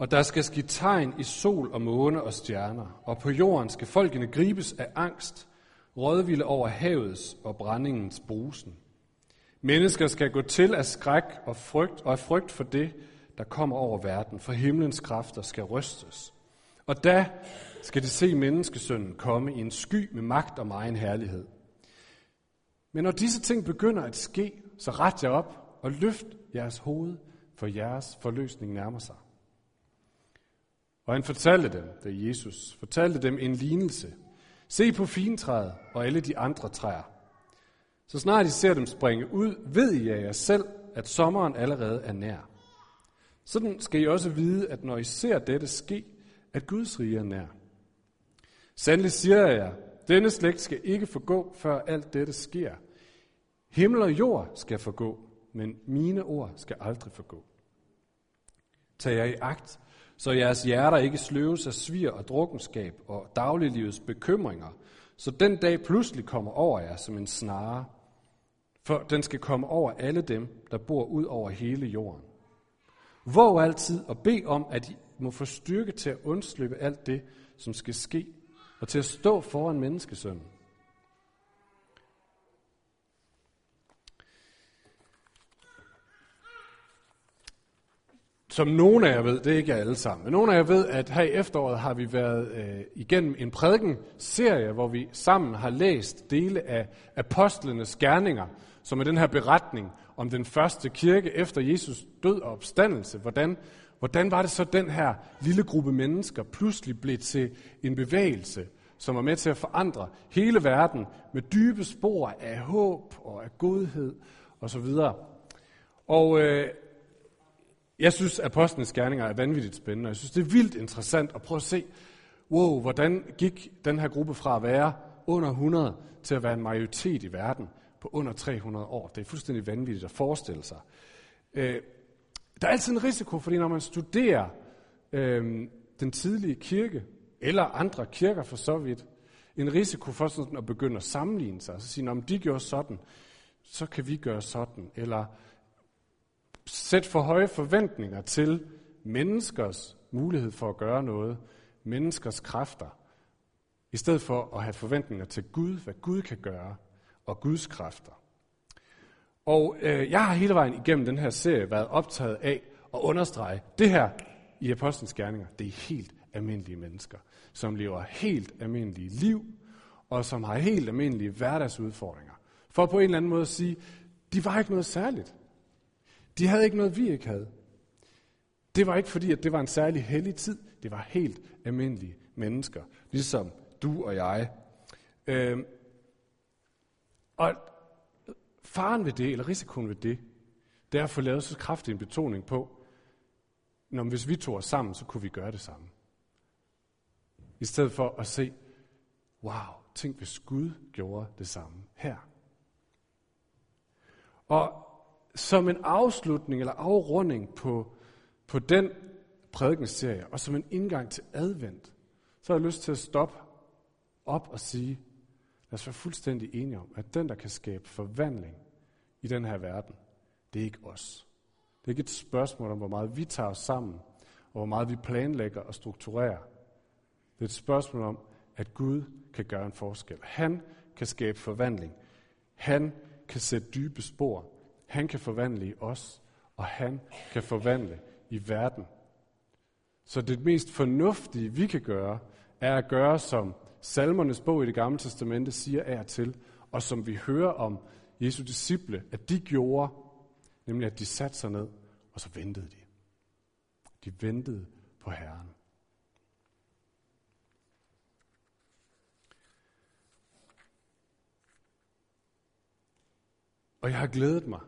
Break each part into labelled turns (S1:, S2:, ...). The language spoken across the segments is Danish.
S1: Og der skal ske tegn i sol og måne og stjerner, og på jorden skal folkene gribes af angst, rådvilde over havets og brændingens brusen. Mennesker skal gå til af skræk og frygt, og af frygt for det, der kommer over verden, for himlens kræfter skal rystes. Og da skal de se menneskesønnen komme i en sky med magt og egen herlighed. Men når disse ting begynder at ske, så ret jer op og løft jeres hoved, for jeres forløsning nærmer sig. Og han fortalte dem, da Jesus, fortalte dem en lignelse. Se på fintræet og alle de andre træer. Så snart I ser dem springe ud, ved I af jer selv, at sommeren allerede er nær. Sådan skal I også vide, at når I ser dette ske, at Guds rige er nær. Sandelig siger jeg jer, denne slægt skal ikke forgå, før alt dette sker. Himmel og jord skal forgå, men mine ord skal aldrig forgå. Tag jer i agt, så jeres hjerter ikke sløves af svir og drukkenskab og dagliglivets bekymringer, så den dag pludselig kommer over jer som en snare. For den skal komme over alle dem, der bor ud over hele jorden. Våg altid og bed om, at I må få styrke til at undslippe alt det, som skal ske, og til at stå foran menneskesønnen. Som nogle af jer ved, det er ikke alle sammen, men nogle af jer ved, at her i efteråret har vi været øh, igennem en prædiken-serie, hvor vi sammen har læst dele af apostlenes gerninger, som er den her beretning om den første kirke efter Jesus død og opstandelse. Hvordan, hvordan var det så, den her lille gruppe mennesker pludselig blev til en bevægelse, som var med til at forandre hele verden med dybe spor af håb og af godhed osv. Og øh, jeg synes, at apostlenes gerninger er vanvittigt spændende, og jeg synes, det er vildt interessant at prøve at se, wow, hvordan gik den her gruppe fra at være under 100 til at være en majoritet i verden på under 300 år. Det er fuldstændig vanvittigt at forestille sig. Øh, der er altid en risiko, fordi når man studerer øh, den tidlige kirke, eller andre kirker for så vidt, en risiko for sådan at begynde at sammenligne sig, og så sige, om de gjorde sådan, så kan vi gøre sådan, eller sætte for høje forventninger til menneskers mulighed for at gøre noget, menneskers kræfter, i stedet for at have forventninger til Gud, hvad Gud kan gøre, og Guds kræfter. Og øh, jeg har hele vejen igennem den her serie været optaget af at understrege, det her i Apostlenes Gerninger, det er helt almindelige mennesker, som lever helt almindelige liv, og som har helt almindelige hverdagsudfordringer. For på en eller anden måde at sige, de var ikke noget særligt. De havde ikke noget, vi ikke havde. Det var ikke fordi, at det var en særlig hellig tid. Det var helt almindelige mennesker, ligesom du og jeg. Øhm, og faren ved det, eller risikoen ved det, det er at få lavet så kraftig en betoning på, når hvis vi tog os sammen, så kunne vi gøre det samme. I stedet for at se, wow, tænk hvis Gud gjorde det samme her. Og som en afslutning eller afrunding på, på den prædikenserie, og som en indgang til advent, så har jeg lyst til at stoppe op og sige, lad os være fuldstændig enige om, at den, der kan skabe forvandling i den her verden, det er ikke os. Det er ikke et spørgsmål om, hvor meget vi tager os sammen, og hvor meget vi planlægger og strukturerer. Det er et spørgsmål om, at Gud kan gøre en forskel. Han kan skabe forvandling. Han kan sætte dybe spor. Han kan forvandle i os, og han kan forvandle i verden. Så det mest fornuftige, vi kan gøre, er at gøre, som salmernes bog i det gamle testamente siger er til, og som vi hører om Jesu disciple, at de gjorde, nemlig at de satte sig ned, og så ventede de. De ventede på Herren. Og jeg har glædet mig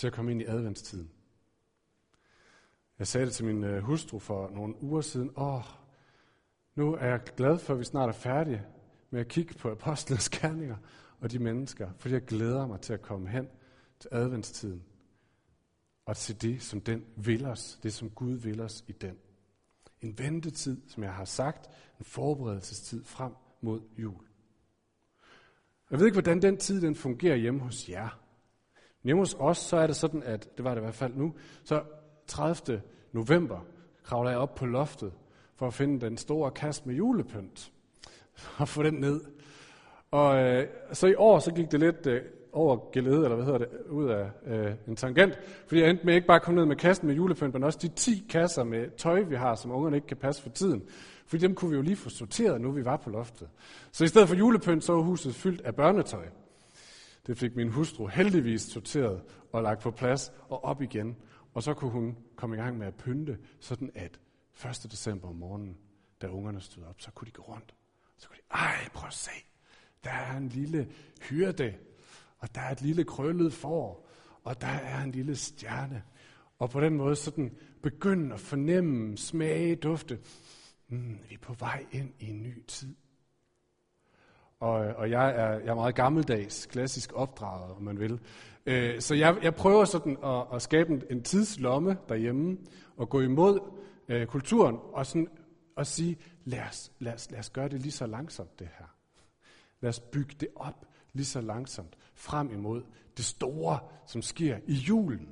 S1: til at komme ind i adventstiden. Jeg sagde det til min øh, hustru for nogle uger siden. Åh, nu er jeg glad for, at vi snart er færdige med at kigge på apostlenes gerninger og de mennesker, fordi jeg glæder mig til at komme hen til adventstiden og til det, som den vil os, det som Gud vil os i den. En ventetid, som jeg har sagt, en forberedelsestid frem mod jul. Jeg ved ikke, hvordan den tid den fungerer hjemme hos jer. Hjemme hos os, så er det sådan, at, det var det i hvert fald nu, så 30. november, kravler jeg op på loftet for at finde den store kasse med julepynt og få den ned. Og øh, så i år så gik det lidt øh, over gelede, eller hvad hedder det, ud af øh, en tangent, fordi jeg endte med ikke bare at komme ned med kassen med julepynt, men også de 10 kasser med tøj, vi har, som ungerne ikke kan passe for tiden. Fordi dem kunne vi jo lige få sorteret, nu vi var på loftet. Så i stedet for julepynt, så var huset fyldt af børnetøj. Det fik min hustru heldigvis sorteret og lagt på plads og op igen. Og så kunne hun komme i gang med at pynte, sådan at 1. december om morgenen, da ungerne stod op, så kunne de gå rundt. Så kunne de, ej, prøv at se, der er en lille hyrde, og der er et lille krøllet får, og der er en lille stjerne. Og på den måde sådan begynde at fornemme, smage, dufte. Mm, vi er på vej ind i en ny tid. Og, og jeg, er, jeg er meget gammeldags, klassisk opdraget, om man vil. Øh, så jeg, jeg prøver sådan at, at skabe en, en tidslomme derhjemme, og gå imod øh, kulturen, og sådan at sige, lad os, lad, os, lad os gøre det lige så langsomt, det her. Lad os bygge det op lige så langsomt frem imod det store, som sker i julen.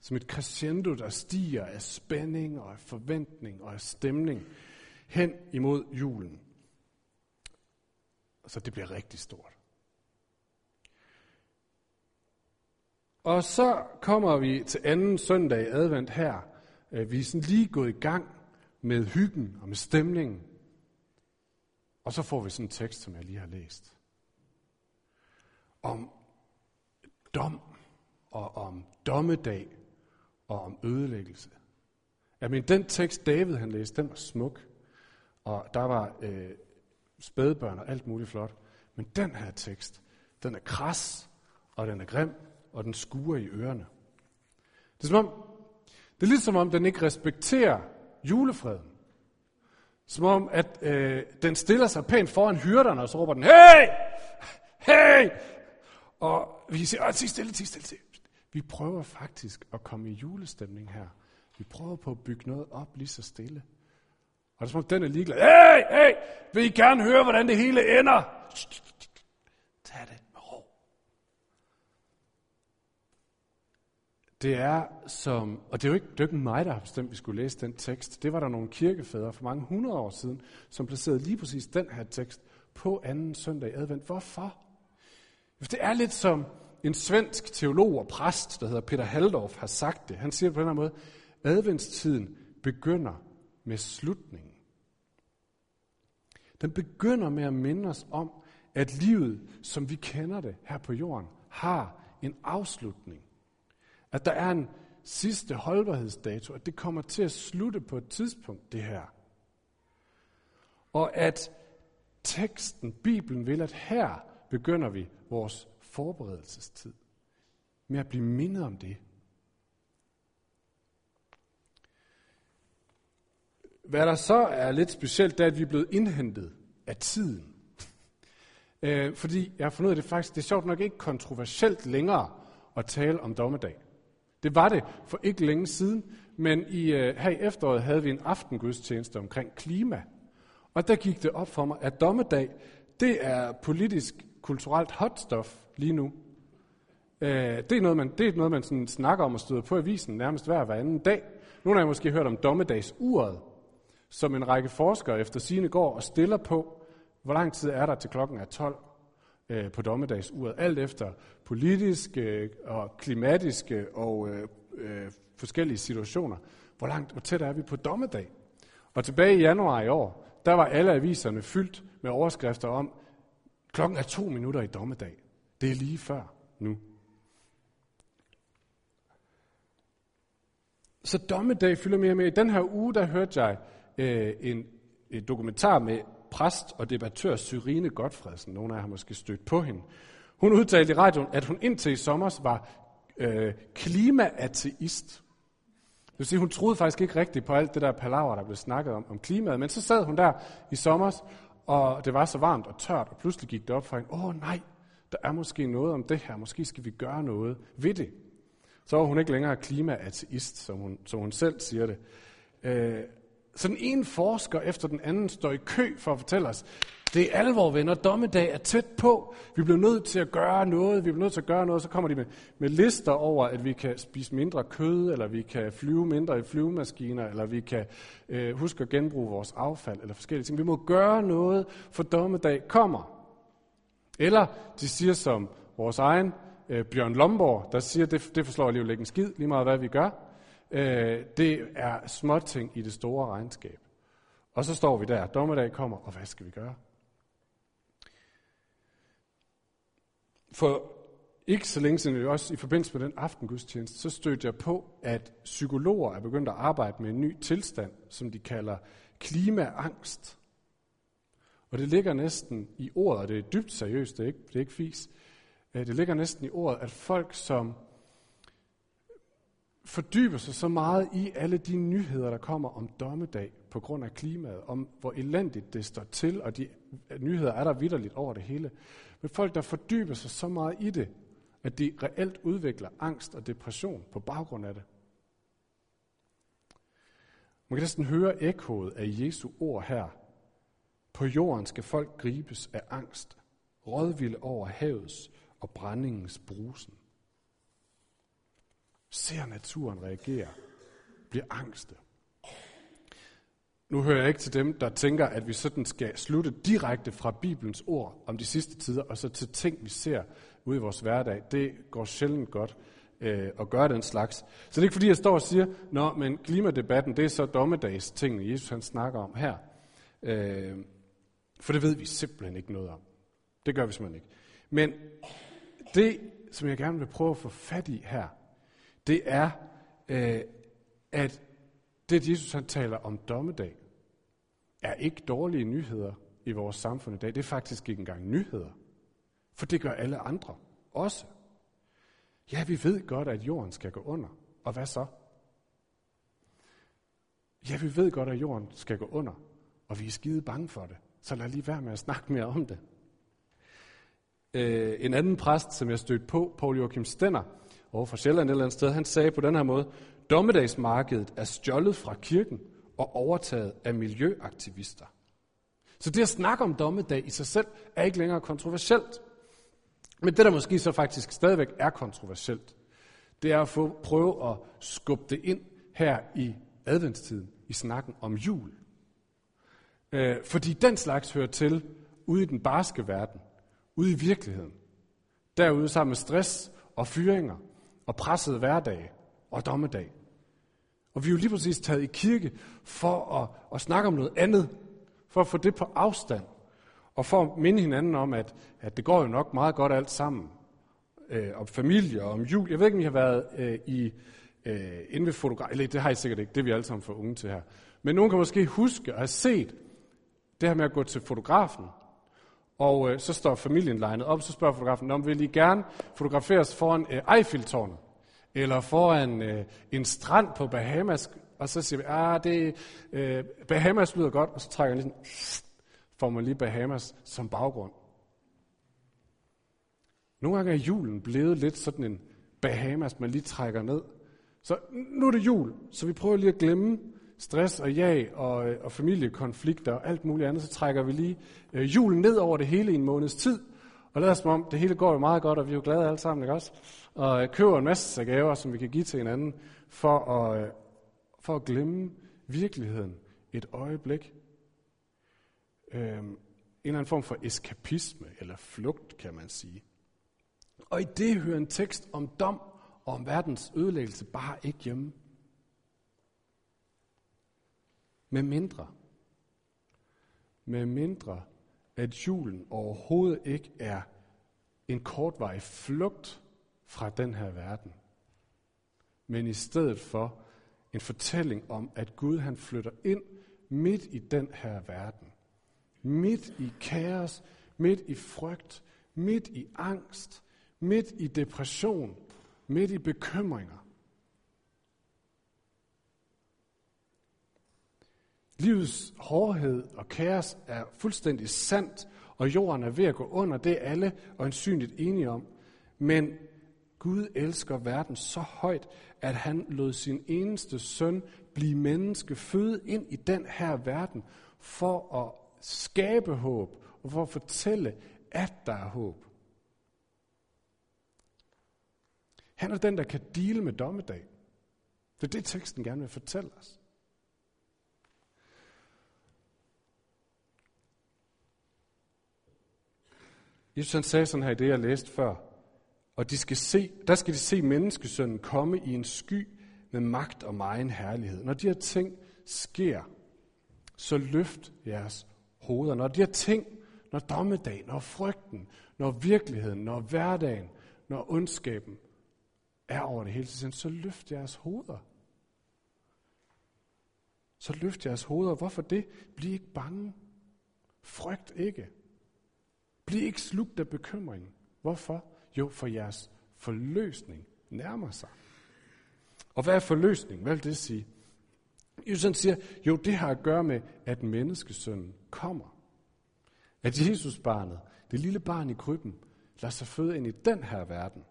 S1: Som et crescendo, der stiger af spænding og af forventning og af stemning hen imod julen. Så det bliver rigtig stort. Og så kommer vi til anden søndag i advent her. Øh, vi er sådan lige gået i gang med hyggen og med stemningen. Og så får vi sådan en tekst, som jeg lige har læst. Om dom og om dommedag og om ødelæggelse. Jamen, den tekst, David han læste, den var smuk. Og der var øh, spædbørn og alt muligt flot. Men den her tekst, den er kras, og den er grim, og den skuer i ørerne. Det er, som om, det er ligesom om, den ikke respekterer julefreden. Som om, at øh, den stiller sig pænt foran hyrderne, og så råber den, hey! Hey! Og vi siger, Åh, stille, tig stille, tig. Vi prøver faktisk at komme i julestemning her. Vi prøver på at bygge noget op lige så stille. Og det er som om, den er ligeglad. Hey, hey, vil I gerne høre, hvordan det hele ender? Tag det med ro. Det er som, og det er jo ikke, det er ikke mig, der har bestemt, at vi skulle læse den tekst. Det var der nogle kirkefædre for mange hundrede år siden, som placerede lige præcis den her tekst på anden søndag i advent. Hvorfor? Det er lidt som en svensk teolog og præst, der hedder Peter Haldorf, har sagt det. Han siger det på den her måde, adventstiden begynder med slutningen. Den begynder med at minde os om, at livet, som vi kender det her på jorden, har en afslutning. At der er en sidste holdbarhedsdato, at det kommer til at slutte på et tidspunkt, det her. Og at teksten, Bibelen vil, at her begynder vi vores forberedelsestid med at blive mindet om det. Hvad der så er lidt specielt, det er, at vi er blevet indhentet af tiden. Øh, fordi jeg har fundet ud af, det faktisk det er sjovt nok ikke kontroversielt længere at tale om dommedag. Det var det for ikke længe siden, men i, øh, her i efteråret havde vi en aftengudstjeneste omkring klima. Og der gik det op for mig, at dommedag, det er politisk, kulturelt hotstof lige nu. Øh, det er noget, man, det er noget, man sådan snakker om og støder på i avisen nærmest hver, hver anden dag. Nogle af jer måske hørt om dommedagsuret, som en række forskere efter sine går og stiller på, hvor lang tid er der til klokken er 12 øh, på dommedagsuret, alt efter politiske øh, og klimatiske og øh, øh, forskellige situationer. Hvor langt, og tæt er vi på dommedag? Og tilbage i januar i år, der var alle aviserne fyldt med overskrifter om, klokken er to minutter i dommedag. Det er lige før nu. Så dommedag fylder mere med. I den her uge, der hørte jeg øh, en, en dokumentar med præst og debattør Syrine Godfredsen. Nogle af jer har måske stødt på hende. Hun udtalte i radioen, at hun indtil i sommer var øh, klimaateist. Det vil sige, hun troede faktisk ikke rigtigt på alt det der palaver, der blev snakket om, om klimaet. Men så sad hun der i sommer, og det var så varmt og tørt, og pludselig gik det op for hende, åh oh, nej, der er måske noget om det her, måske skal vi gøre noget ved det. Så var hun ikke længere klimaateist, som hun, som hun selv siger det. Øh, så den ene forsker efter den anden står i kø for at fortælle os, Det er alvor, venner. Dommedag er tæt på. Vi bliver nødt til at gøre noget. Vi bliver nødt til at gøre noget. Så kommer de med, med lister over, at vi kan spise mindre kød, eller vi kan flyve mindre i flyvemaskiner, eller vi kan øh, huske at genbruge vores affald, eller forskellige ting. Vi må gøre noget, for dommedag kommer. Eller de siger som vores egen øh, Bjørn Lomborg, der siger, det, det forslår alligevel ikke en skid, lige meget hvad vi gør. Øh, det er småting i det store regnskab. Og så står vi der, dommedag kommer, og hvad skal vi gøre? For ikke så længe siden, også i forbindelse med den aftengudstjeneste, så stødte jeg på, at psykologer er begyndt at arbejde med en ny tilstand, som de kalder klimaangst. Og det ligger næsten i ordet, og det er dybt seriøst, det er ikke, det er ikke fis. Øh, det ligger næsten i ordet, at folk, som fordyber sig så meget i alle de nyheder, der kommer om dommedag på grund af klimaet, om hvor elendigt det står til, og de nyheder er der vidderligt over det hele. Men folk, der fordyber sig så meget i det, at de reelt udvikler angst og depression på baggrund af det. Man kan næsten høre ekkoet af Jesu ord her. På jorden skal folk gribes af angst, rådvilde over havets og brændingens brusen. Ser naturen reagere, bliver angste. Nu hører jeg ikke til dem, der tænker, at vi sådan skal slutte direkte fra Bibelens ord om de sidste tider, og så til ting, vi ser ude i vores hverdag. Det går sjældent godt øh, at gøre den slags. Så det er ikke fordi, jeg står og siger, Nå, men klimadebatten, det er så dommedags ting, Jesus han snakker om her. Øh, for det ved vi simpelthen ikke noget om. Det gør vi simpelthen ikke. Men det, som jeg gerne vil prøve at få fat i her, det er, øh, at det, Jesus han taler om dommedag, er ikke dårlige nyheder i vores samfund i dag. Det er faktisk ikke engang nyheder. For det gør alle andre også. Ja, vi ved godt, at jorden skal gå under. Og hvad så? Ja, vi ved godt, at jorden skal gå under. Og vi er skide bange for det. Så lad lige være med at snakke mere om det. Øh, en anden præst, som jeg stødte på, Paul Joachim Stenner, over fra Sjælland et eller andet sted, han sagde på den her måde, dommedagsmarkedet er stjålet fra kirken og overtaget af miljøaktivister. Så det at snakke om dommedag i sig selv er ikke længere kontroversielt. Men det, der måske så faktisk stadigvæk er kontroversielt, det er at få, prøve at skubbe det ind her i adventstiden, i snakken om jul. Øh, fordi den slags hører til ude i den barske verden, ude i virkeligheden. Derude sammen med stress og fyringer og pressede hverdag og dommedag. Og vi er jo lige præcis taget i kirke for at, at snakke om noget andet, for at få det på afstand, og for at minde hinanden om, at, at det går jo nok meget godt alt sammen. Øh, om familie og om jul. Jeg ved ikke, om I har været øh, i, øh, inde ved fotograf, eller det har I sikkert ikke, det er vi alle sammen for unge til her. Men nogen kan måske huske at have set det her med at gå til fotografen, og øh, så står familien legnet op, så spørger fotografen, om vil I gerne fotograferes foran øh, Eiffeltårnet? Eller foran øh, en strand på Bahamas? Og så siger vi, ah, det, øh, Bahamas lyder godt, og så trækker jeg lige sådan, får man lige Bahamas som baggrund. Nogle gange er julen blevet lidt sådan en Bahamas, man lige trækker ned. Så nu er det jul, så vi prøver lige at glemme stress og jag og, øh, og familiekonflikter og alt muligt andet, så trækker vi lige øh, julen ned over det hele i en måneds tid, og lader som om, det hele går jo meget godt, og vi er jo glade alle sammen, ikke også? Og øh, køber en masse gaver, som vi kan give til hinanden, for at, øh, for at glemme virkeligheden et øjeblik. Øh, en eller anden form for eskapisme, eller flugt, kan man sige. Og i det hører en tekst om dom og om verdens ødelæggelse bare ikke hjemme. Med mindre, med mindre, at julen overhovedet ikke er en kortvarig flugt fra den her verden, men i stedet for en fortælling om, at Gud han flytter ind midt i den her verden. Midt i kaos, midt i frygt, midt i angst, midt i depression, midt i bekymringer. Livets hårdhed og kaos er fuldstændig sandt, og jorden er ved at gå under. Det er alle øjensynligt enige om. Men Gud elsker verden så højt, at han lod sin eneste søn blive menneske, føde ind i den her verden, for at skabe håb og for at fortælle, at der er håb. Han er den, der kan dele med dommedag. Det er det, teksten gerne vil fortælle os. Jesus han sagde sådan her i det, jeg læste før. Og de skal se, der skal de se menneskesønnen komme i en sky med magt og megen herlighed. Når de her ting sker, så løft jeres hoveder. Når de her ting, når dommedagen, når frygten, når virkeligheden, når hverdagen, når ondskaben er over det hele så løft jeres hoveder. Så løft jeres hoveder. Hvorfor det? Bliv ikke bange. Frygt ikke. Bliv ikke slugt af bekymring. Hvorfor? Jo, for jeres forløsning nærmer sig. Og hvad er forløsning? Hvad vil det sige? Jesus siger, jo, det har at gøre med, at menneskesønnen kommer. At Jesus barnet, det lille barn i krybben, lader sig føde ind i den her verden.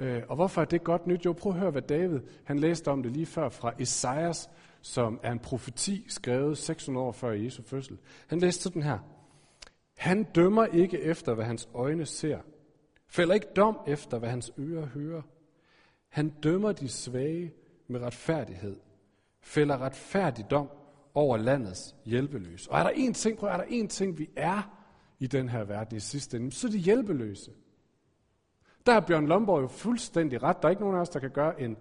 S1: Øh, og hvorfor er det godt nyt? Jo, prøv at høre, hvad David, han læste om det lige før fra Esajas, som er en profeti skrevet 600 år før Jesu fødsel. Han læste sådan her. Han dømmer ikke efter, hvad hans øjne ser. Fælder ikke dom efter, hvad hans ører hører. Han dømmer de svage med retfærdighed. Fælder retfærdig dom over landets hjælpeløse. Og er der en ting, prøv, er der en ting, vi er i den her verden i sidste ende, så er det hjælpeløse. Der har Bjørn Lomborg jo fuldstændig ret. Der er ikke nogen af os, der kan gøre en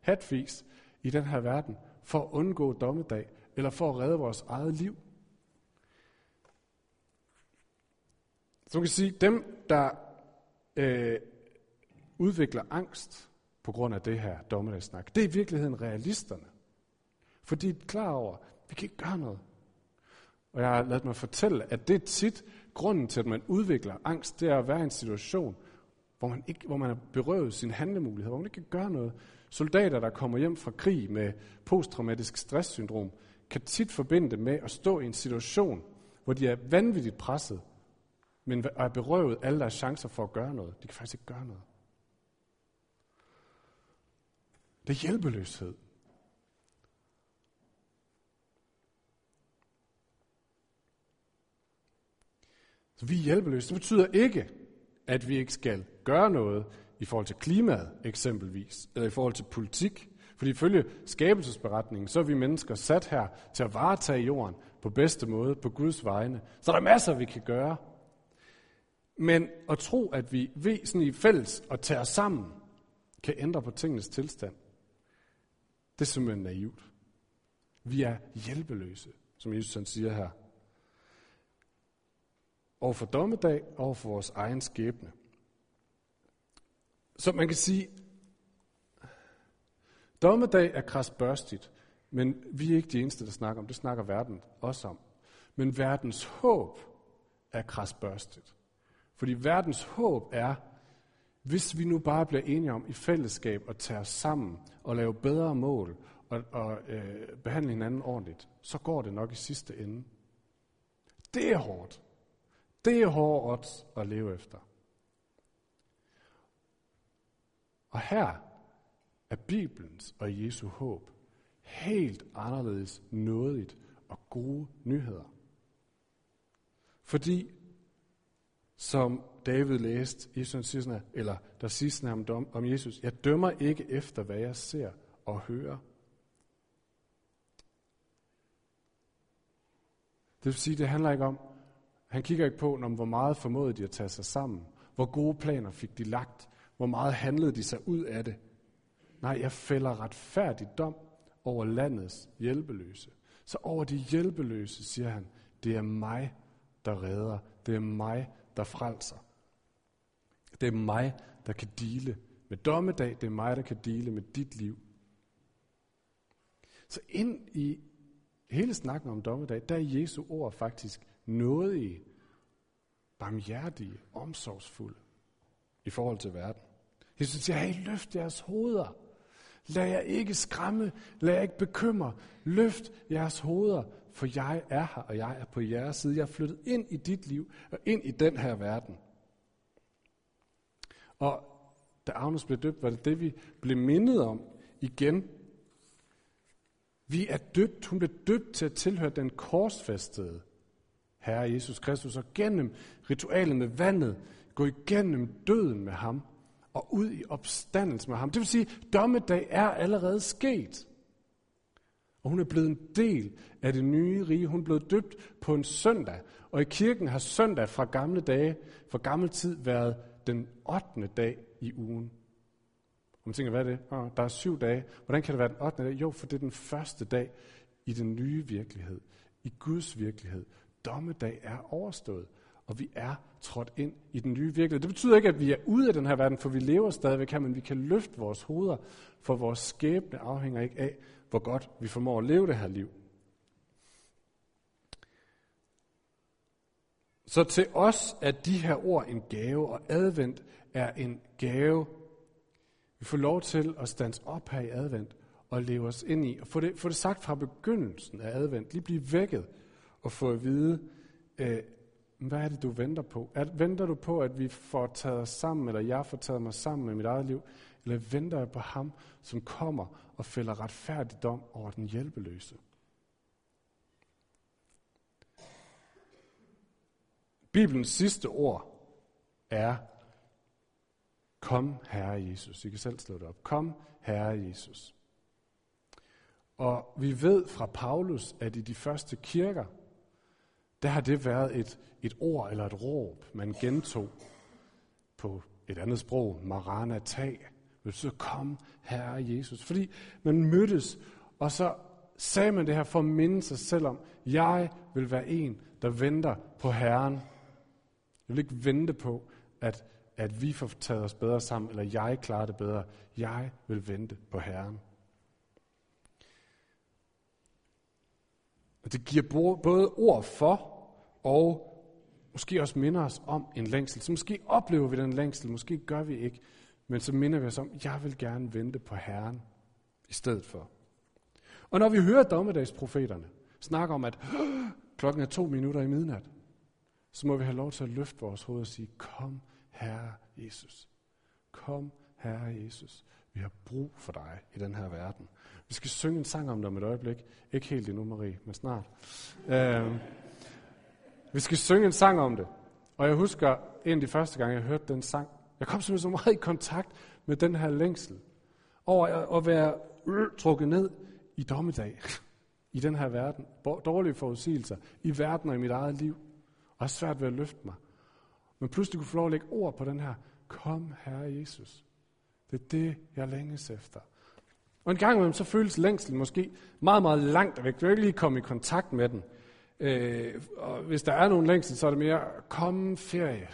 S1: hatfis i den her verden for at undgå dommedag, eller for at redde vores eget liv. Så man kan sige, dem, der øh, udvikler angst på grund af det her dommedagssnak, det er i virkeligheden realisterne. For de er klar over, at vi kan ikke gøre noget. Og jeg har ladet mig fortælle, at det er tit grunden til, at man udvikler angst, det er at være i en situation, hvor man, ikke, hvor man er berøvet sin handlemulighed, hvor man ikke kan gøre noget. Soldater, der kommer hjem fra krig med posttraumatisk stresssyndrom, kan tit forbinde det med at stå i en situation, hvor de er vanvittigt presset, men er berøvet alle deres chancer for at gøre noget. De kan faktisk ikke gøre noget. Det er hjælpeløshed. Så vi er hjælpeløse. Det betyder ikke, at vi ikke skal gøre noget i forhold til klimaet eksempelvis, eller i forhold til politik. Fordi ifølge skabelsesberetningen, så er vi mennesker sat her til at varetage jorden på bedste måde, på Guds vegne. Så der er masser, vi kan gøre. Men at tro, at vi ved sådan i fælles og tager os sammen, kan ændre på tingenes tilstand, det er simpelthen naivt. Vi er hjælpeløse, som Jesus han siger her. Over for dommedag, over for vores egen skæbne. Så man kan sige, dommedag er krasbørstigt, men vi er ikke de eneste, der snakker om. Det snakker verden også om. Men verdens håb er krasbørstigt. Fordi verdens håb er, hvis vi nu bare bliver enige om i fællesskab at tage os sammen og lave bedre mål og, og øh, behandle hinanden ordentligt, så går det nok i sidste ende. Det er hårdt. Det er hårdt at leve efter. Og her er Bibelens og Jesu håb helt anderledes nådigt og gode nyheder. Fordi, som David læste, i siger sådan eller der sidste ham om, om Jesus, jeg dømmer ikke efter, hvad jeg ser og hører. Det vil sige, det handler ikke om, han kigger ikke på, om hvor meget formåede de at tage sig sammen, hvor gode planer fik de lagt, hvor meget handlede de sig ud af det. Nej, jeg fælder retfærdig dom over landets hjælpeløse. Så over de hjælpeløse, siger han, det er mig, der redder. Det er mig, der frelser. Det er mig, der kan dele med dommedag. Det er mig, der kan dele med dit liv. Så ind i hele snakken om dommedag, der er Jesu ord faktisk nådige, barmhjertige, omsorgsfulde i forhold til verden. Jesus siger, hey, løft jeres hoveder. Lad jer ikke skræmme, lad jer ikke bekymre. Løft jeres hoveder, for jeg er her, og jeg er på jeres side. Jeg er flyttet ind i dit liv, og ind i den her verden. Og da Agnes blev døbt, var det det, vi blev mindet om igen. Vi er døbt, hun blev døbt til at tilhøre den korsfæstede Herre Jesus Kristus, og gennem ritualet med vandet, gå igennem døden med ham, og ud i opstandelse med ham. Det vil sige, dommedag er allerede sket. Og hun er blevet en del af det nye rige. Hun blev døbt på en søndag. Og i kirken har søndag fra gamle dage, fra gammel tid, været den 8. dag i ugen. Og man tænker, hvad er det? Oh, der er syv dage. Hvordan kan det være den 8. dag? Jo, for det er den første dag i den nye virkelighed. I Guds virkelighed. Dommedag er overstået. Og vi er trådt ind i den nye virkelighed. Det betyder ikke, at vi er ude af den her verden, for vi lever stadigvæk her, men vi kan løfte vores hoveder, for vores skæbne afhænger ikke af, hvor godt vi formår at leve det her liv. Så til os er de her ord en gave, og advent er en gave. Vi får lov til at stands op her i advent og leve os ind i, og få det, få det sagt fra begyndelsen af advent, lige blive vækket og få at vide, øh, hvad er det, du venter på? Er, venter du på, at vi får taget os sammen, eller jeg får taget mig sammen med mit eget liv? Eller venter jeg på ham, som kommer og fælder retfærdig dom over den hjælpeløse? Bibelens sidste ord er, kom Herre Jesus. I kan selv slå det op. Kom Herre Jesus. Og vi ved fra Paulus, at i de første kirker, der har det været et, et ord eller et råb, man gentog på et andet sprog, Maranatha. vil så kom Herre Jesus. Fordi man mødtes, og så sagde man det her for at minde sig selv om, jeg vil være en, der venter på Herren. Jeg vil ikke vente på, at, at vi får taget os bedre sammen, eller jeg klarer det bedre. Jeg vil vente på Herren. Og det giver både ord for, og måske også minder os om en længsel. Så måske oplever vi den længsel, måske gør vi ikke, men så minder vi os om, jeg vil gerne vente på Herren i stedet for. Og når vi hører dommedagsprofeterne snakke om, at klokken er to minutter i midnat, så må vi have lov til at løfte vores hoved og sige, kom Herre Jesus. Kom Herre Jesus. Vi har brug for dig i den her verden. Vi skal synge en sang om det om et øjeblik. Ikke helt endnu, Marie, men snart. Uh, vi skal synge en sang om det. Og jeg husker, en af de første gange, jeg hørte den sang, jeg kom simpelthen så meget i kontakt med den her længsel. Over at være øh, trukket ned i dommedag. I den her verden. Dårlige forudsigelser. I verden og i mit eget liv. Og har svært ved at løfte mig. Men pludselig kunne få lov at lægge ord på den her. Kom, Herre Jesus. Det er det, jeg længes efter. Og en gang imellem, så føles længsel måske meget, meget langt væk. Du kan ikke lige komme i kontakt med den. Øh, og hvis der er nogen længsel, så er det mere, kom ferie.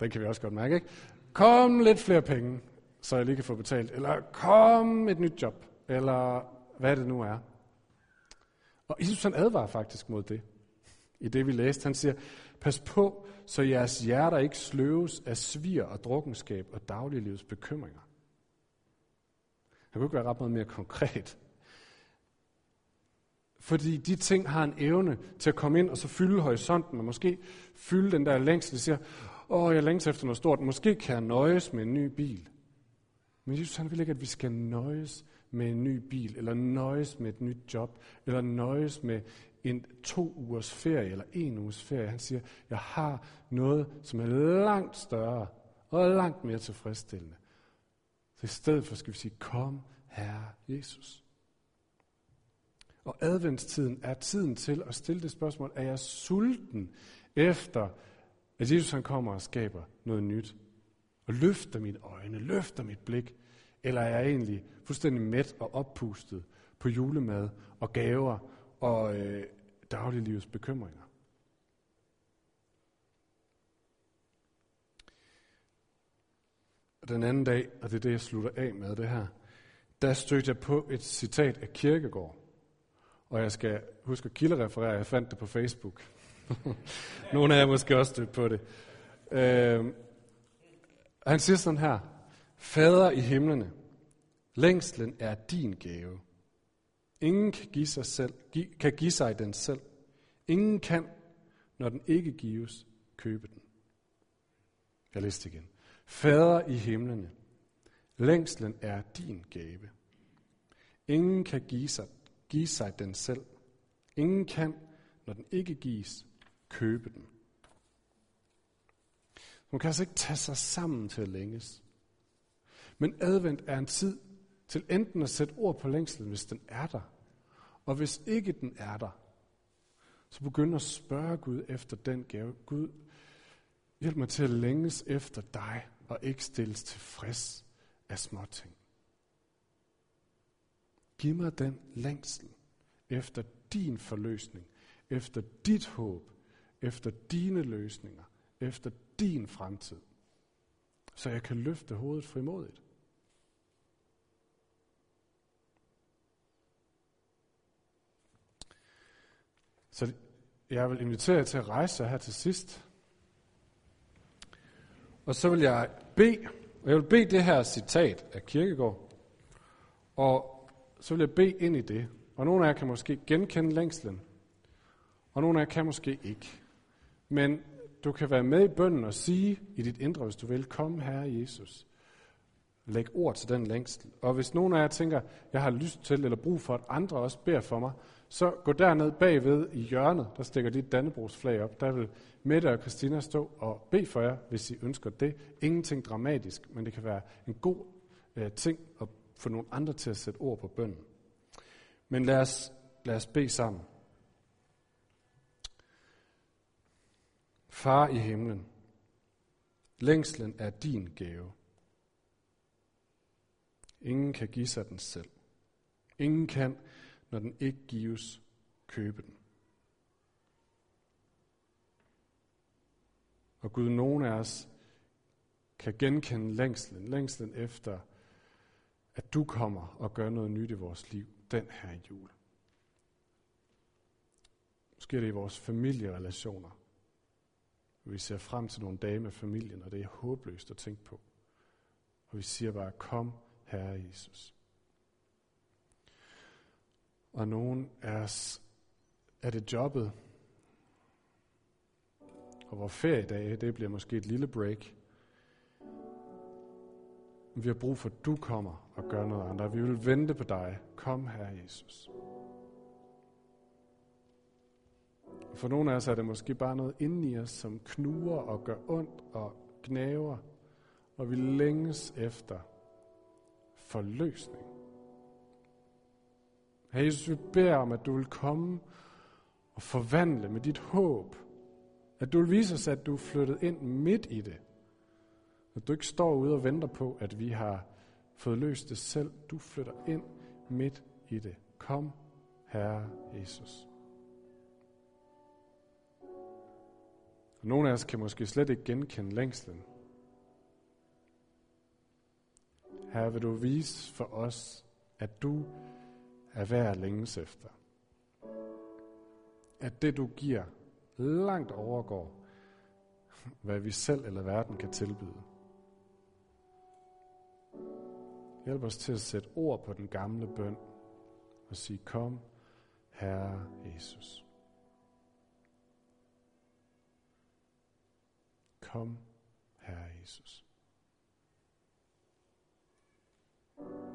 S1: Den kan vi også godt mærke, ikke? Kom lidt flere penge, så jeg lige kan få betalt. Eller kom et nyt job. Eller hvad det nu er. Og Jesus han advarer faktisk mod det. I det vi læste, han siger, pas på, så jeres hjerter ikke sløves af svir og drukkenskab og dagliglivets bekymringer. Han kunne ikke være ret meget mere konkret. Fordi de ting har en evne til at komme ind og så fylde horisonten, og måske fylde den der længsel, siger, åh, jeg længes efter noget stort, måske kan jeg nøjes med en ny bil. Men Jesus han vil ikke, at vi skal nøjes med en ny bil, eller nøjes med et nyt job, eller nøjes med en to ugers ferie, eller en uges ferie. Han siger, jeg har noget, som er langt større, og langt mere tilfredsstillende. Så i stedet for skal vi sige, kom, Herre Jesus. Og adventstiden er tiden til at stille det spørgsmål, er jeg sulten efter, at Jesus han kommer og skaber noget nyt? Og løfter mine øjne, løfter mit blik, eller er jeg egentlig fuldstændig mæt og oppustet på julemad og gaver og øh, dagliglivets bekymringer? Og den anden dag, og det er det, jeg slutter af med det her, der stødte jeg på et citat af Kirkegård. Og jeg skal huske at kildereferere, jeg fandt det på Facebook. Nogle af jer måske også stødt på det. Øh, han siger sådan her, Fader i himlene, længslen er din gave. Ingen kan give sig, selv, kan give sig den selv. Ingen kan, når den ikke gives, købe den. Jeg læste igen. Fader i himlene, længslen er din gave. Ingen kan give sig give sig den selv. Ingen kan, Når den ikke gives, købe den. Man kan altså ikke tage sig sammen til at længes. Men advent er en tid til enten at sætte ord på længslen, hvis den er der. Og hvis ikke den er der, så begynd at spørge Gud efter den gave. Gud, hjælp mig til at længes efter dig, og ikke stilles tilfreds af småting. Giv mig den længsel efter din forløsning, efter dit håb, efter dine løsninger, efter din fremtid, så jeg kan løfte hovedet frimodigt. Så jeg vil invitere jer til at rejse jer her til sidst. Og så vil jeg bede, og jeg vil bede det her citat af Kirkegård, og så vil jeg bede ind i det. Og nogle af jer kan måske genkende længslen, og nogle af jer kan måske ikke. Men du kan være med i bønden og sige i dit indre, hvis du vil, kom Herre Jesus. Læg ord til den længsel. Og hvis nogen af jer tænker, jeg har lyst til eller brug for, at andre også beder for mig, så gå derned bagved i hjørnet, der stikker dit Dannebrogsflag op. Der vil Mette og Christina stå og bede for jer, hvis I ønsker det. Ingenting dramatisk, men det kan være en god øh, ting at få nogle andre til at sætte ord på bønden. Men lad os, lad os bede sammen. Far i himlen, længslen er din gave. Ingen kan give sig den selv. Ingen kan, når den ikke gives, købe den. Og Gud, nogen af os kan genkende længslen, længslen efter, at du kommer og gør noget nyt i vores liv den her jul. Måske er det i vores familierelationer. Vi ser frem til nogle dage med familien, og det er håbløst at tænke på. Og vi siger bare, kom, Herre Jesus. Og nogen af os er det jobbet, og vores feriedage, det bliver måske et lille break. Vi har brug for, at du kommer og gør noget andet. Vi vil vente på dig. Kom, Herre Jesus. For nogle af os er det måske bare noget inde i os, som knuger og gør ondt og gnaver, og vi længes efter forløsning. Herre Jesus, vi beder om, at du vil komme og forvandle med dit håb. At du vil vise os, at du er flyttet ind midt i det. At du ikke står ude og venter på, at vi har fået løst det selv. Du flytter ind midt i det. Kom, Herre Jesus. Og nogle af os kan måske slet ikke genkende længslen. Her vil du vise for os, at du er værd at længes efter. At det du giver langt overgår, hvad vi selv eller verden kan tilbyde. Hjælp os til at sætte ord på den gamle bøn og sige, kom, Herre Jesus. Kom, Herre Jesus. thank you